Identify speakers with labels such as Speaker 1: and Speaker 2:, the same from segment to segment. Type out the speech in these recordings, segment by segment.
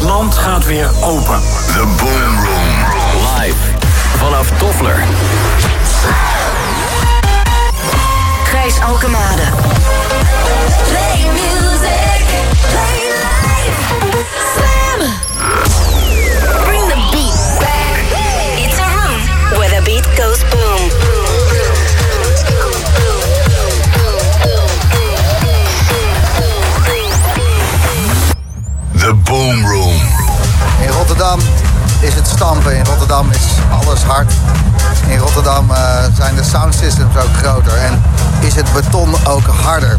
Speaker 1: Het land gaat weer open.
Speaker 2: The Boom Room.
Speaker 3: Live vanaf Toffler.
Speaker 4: Gijs Alkemade. Play music. Play life. Slam. Bring the beat back. It's a room where the beat goes boom.
Speaker 2: Boom Room.
Speaker 5: In Rotterdam is het stampen. In Rotterdam is alles hard. In Rotterdam eh, zijn de sound systems ook groter. En is het beton ook harder.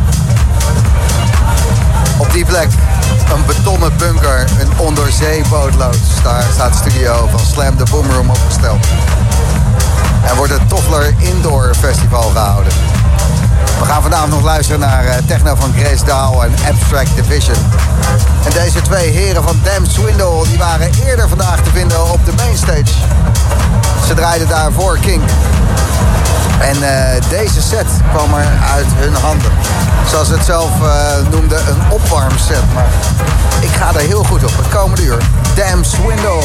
Speaker 5: Op die plek een betonnen bunker, een onderzeebootloods. Daar staat de studio van Slam the Boom Room opgesteld. En wordt het Toffler Indoor Festival gehouden. We gaan vandaag nog luisteren naar eh, techno van Grace Dahl en Abstract Division. En deze twee heren van Damn Swindle die waren eerder vandaag te vinden op de mainstage. Ze draaiden daarvoor King. En eh, deze set kwam er uit hun handen. Zoals ze het zelf eh, noemden, een opwarmset. Maar ik ga er heel goed op. Het komende uur. Damn Swindle.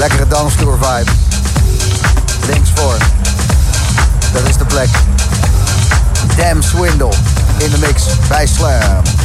Speaker 6: Lekkere danstour vibe. Links voor. Dat is de plek.
Speaker 7: Damn Swindle in de mix bij Slam.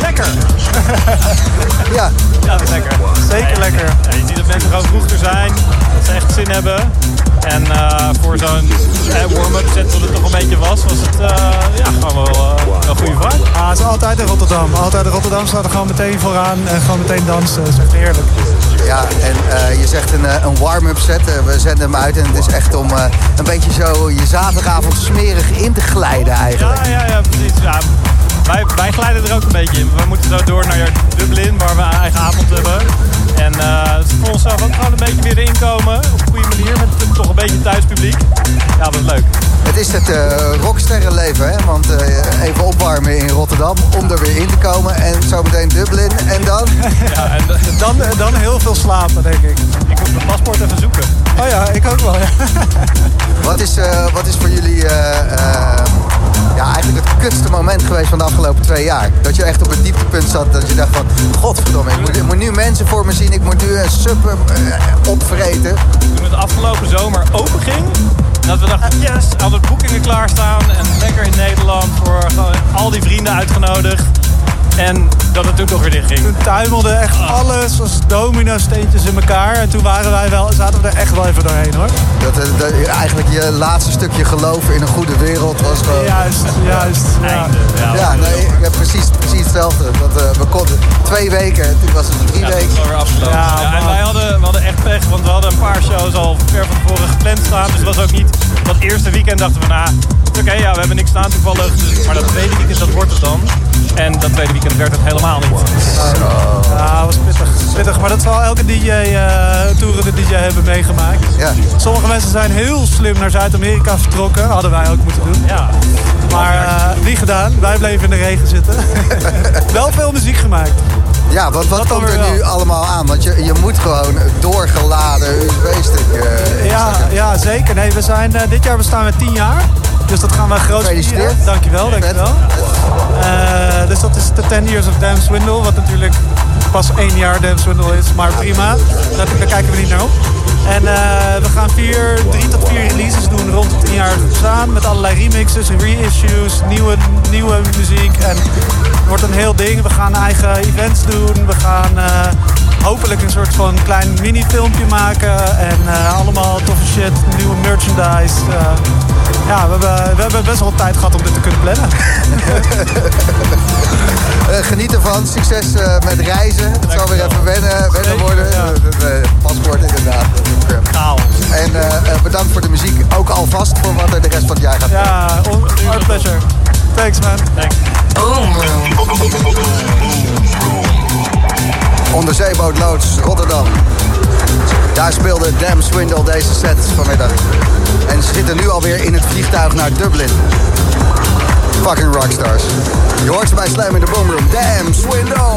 Speaker 5: Lekker. Ja,
Speaker 8: Ja, dat is lekker.
Speaker 9: Zeker lekker.
Speaker 8: Ja, je ziet dat mensen gewoon vroeg er zijn, dat ze echt zin hebben. En eh, voor zo'n eh, warm-up set wat het toch een beetje was, was het eh, ja, gewoon wel, eh, wel een goede vibe.
Speaker 9: Ah, het is altijd in Rotterdam. Altijd in Rotterdam staat er gewoon meteen vooraan en gewoon meteen dansen. Dat is echt heerlijk.
Speaker 5: ja en eh, je zegt een, een warm-up set. We zenden hem uit en het is echt om eh, een beetje zo je zaterdagavond smerig in te glijden eigenlijk.
Speaker 8: Ja, ja, ja, precies. Ja, wij, wij glijden er ook een beetje in. We moeten zo door naar Dublin, waar we een eigen avond hebben. En eh het is voor onszelf ook gewoon een beetje weer erin komen. Op een goede manier, met toch een beetje thuispubliek. Ja, dat is leuk.
Speaker 5: Het is het eh rocksterrenleven, hè? Want eh, even opwarmen in Rotterdam om er weer in te komen. En zometeen Dublin en dan...
Speaker 8: Ja, en
Speaker 9: Dan, dan heel veel slapen, denk ik.
Speaker 8: ik moet mijn paspoort even zoeken.
Speaker 9: Oh ja, ik ook wel. Ja.
Speaker 5: Wat is, eh, wat is voor jullie ja, eigenlijk het kutste moment geweest van de afgelopen twee jaar? Dat je echt op het dieptepunt zat, dat je dacht van... Godverdomme, ik moet, ik moet nu mensen voor me zien, ik moet nu een sub eh, opvreten.
Speaker 8: Toen het afgelopen zomer open ging, dat we dachten, yes, hadden boekingen klaarstaan en lekker in Nederland voor al die vrienden uitgenodigd. En dat het toen toch weer dicht ging.
Speaker 9: Toen tuimelde echt alles als domino-steentjes in elkaar. En toen waren wij wel, zaten we er echt wel even doorheen hoor.
Speaker 5: Dat, eh, dat eigenlijk je laatste stukje geloof in een goede wereld was gewoon...
Speaker 9: Juist, juist. Ja.
Speaker 8: Einde. Ja,
Speaker 5: Ja, nee, ik heb precies, precies hetzelfde. Dat, eh, we konden twee weken, toen was het drie
Speaker 8: Ja,
Speaker 5: weken.
Speaker 8: alweer.
Speaker 9: Ja,
Speaker 8: Ja, en wij hadden, we hadden echt pech, want we hadden een paar shows al ver van tevoren gepland staan. Dus het was ook niet dat eerste weekend dachten we, nou, oké, ja, we hebben niks staan toevallig. Maar dat tweede weekend, dat wordt het dan. En dat tweede weekend werd het helemaal niet.
Speaker 9: Ja, was pittig. pittig. Maar dat zal elke DJ, eh toerende DJ hebben meegemaakt.
Speaker 5: Ja.
Speaker 9: Sommige mensen zijn heel slim naar Zuid-Amerika vertrokken. Hadden wij ook moeten doen.
Speaker 8: Ja,
Speaker 9: Maar eh, niet gedaan. Wij bleven in de regen zitten. wel veel muziek gemaakt.
Speaker 5: Ja, wat
Speaker 9: Dat dan
Speaker 5: komt er nu allemaal aan? Want je, je moet gewoon doorgeladen USB-stick... eh,
Speaker 9: Ja, ja, zeker. Nee, we zijn, dit jaar bestaan we 10 jaar. Dus dat gaan we groot vieren. Dankjewel, dankjewel. Eh, dus dat is de 10 Years of Damn Swindle. Wat natuurlijk pas één jaar Dance Swindle is. Maar prima, daar, daar kijken we niet naar op. En eh, we gaan vier, drie tot vier releases doen rond het 10 jaar bestaan. Met allerlei remixes, reissues, nieuwe, nieuwe muziek. En het wordt een heel ding. We gaan eigen events doen. We gaan eh, hopelijk een soort van klein mini-filmpje maken. En eh, allemaal toffe shit, nieuwe merchandise. Eh, ja, we hebben, we hebben best wel tijd gehad om dit te kunnen plannen.
Speaker 5: Geniet ervan. Succes met reizen. Het zal weer even wennen, wennen worden.
Speaker 9: ja.
Speaker 5: Paspoort inderdaad. En eh, bedankt voor de muziek. Ook alvast voor wat er de rest van het jaar gaat.
Speaker 9: Ja, our pleasure. Thanks man.
Speaker 8: Thanks.
Speaker 5: Onderzeeboot Loods Rotterdam. Daar speelde Dam Swindle deze set vanmiddag. En ze zitten nu alweer in het vliegtuig naar Dublin. Fucking rockstars. Je hoort ze bij Slam in de Boomroom. Dam Swindle!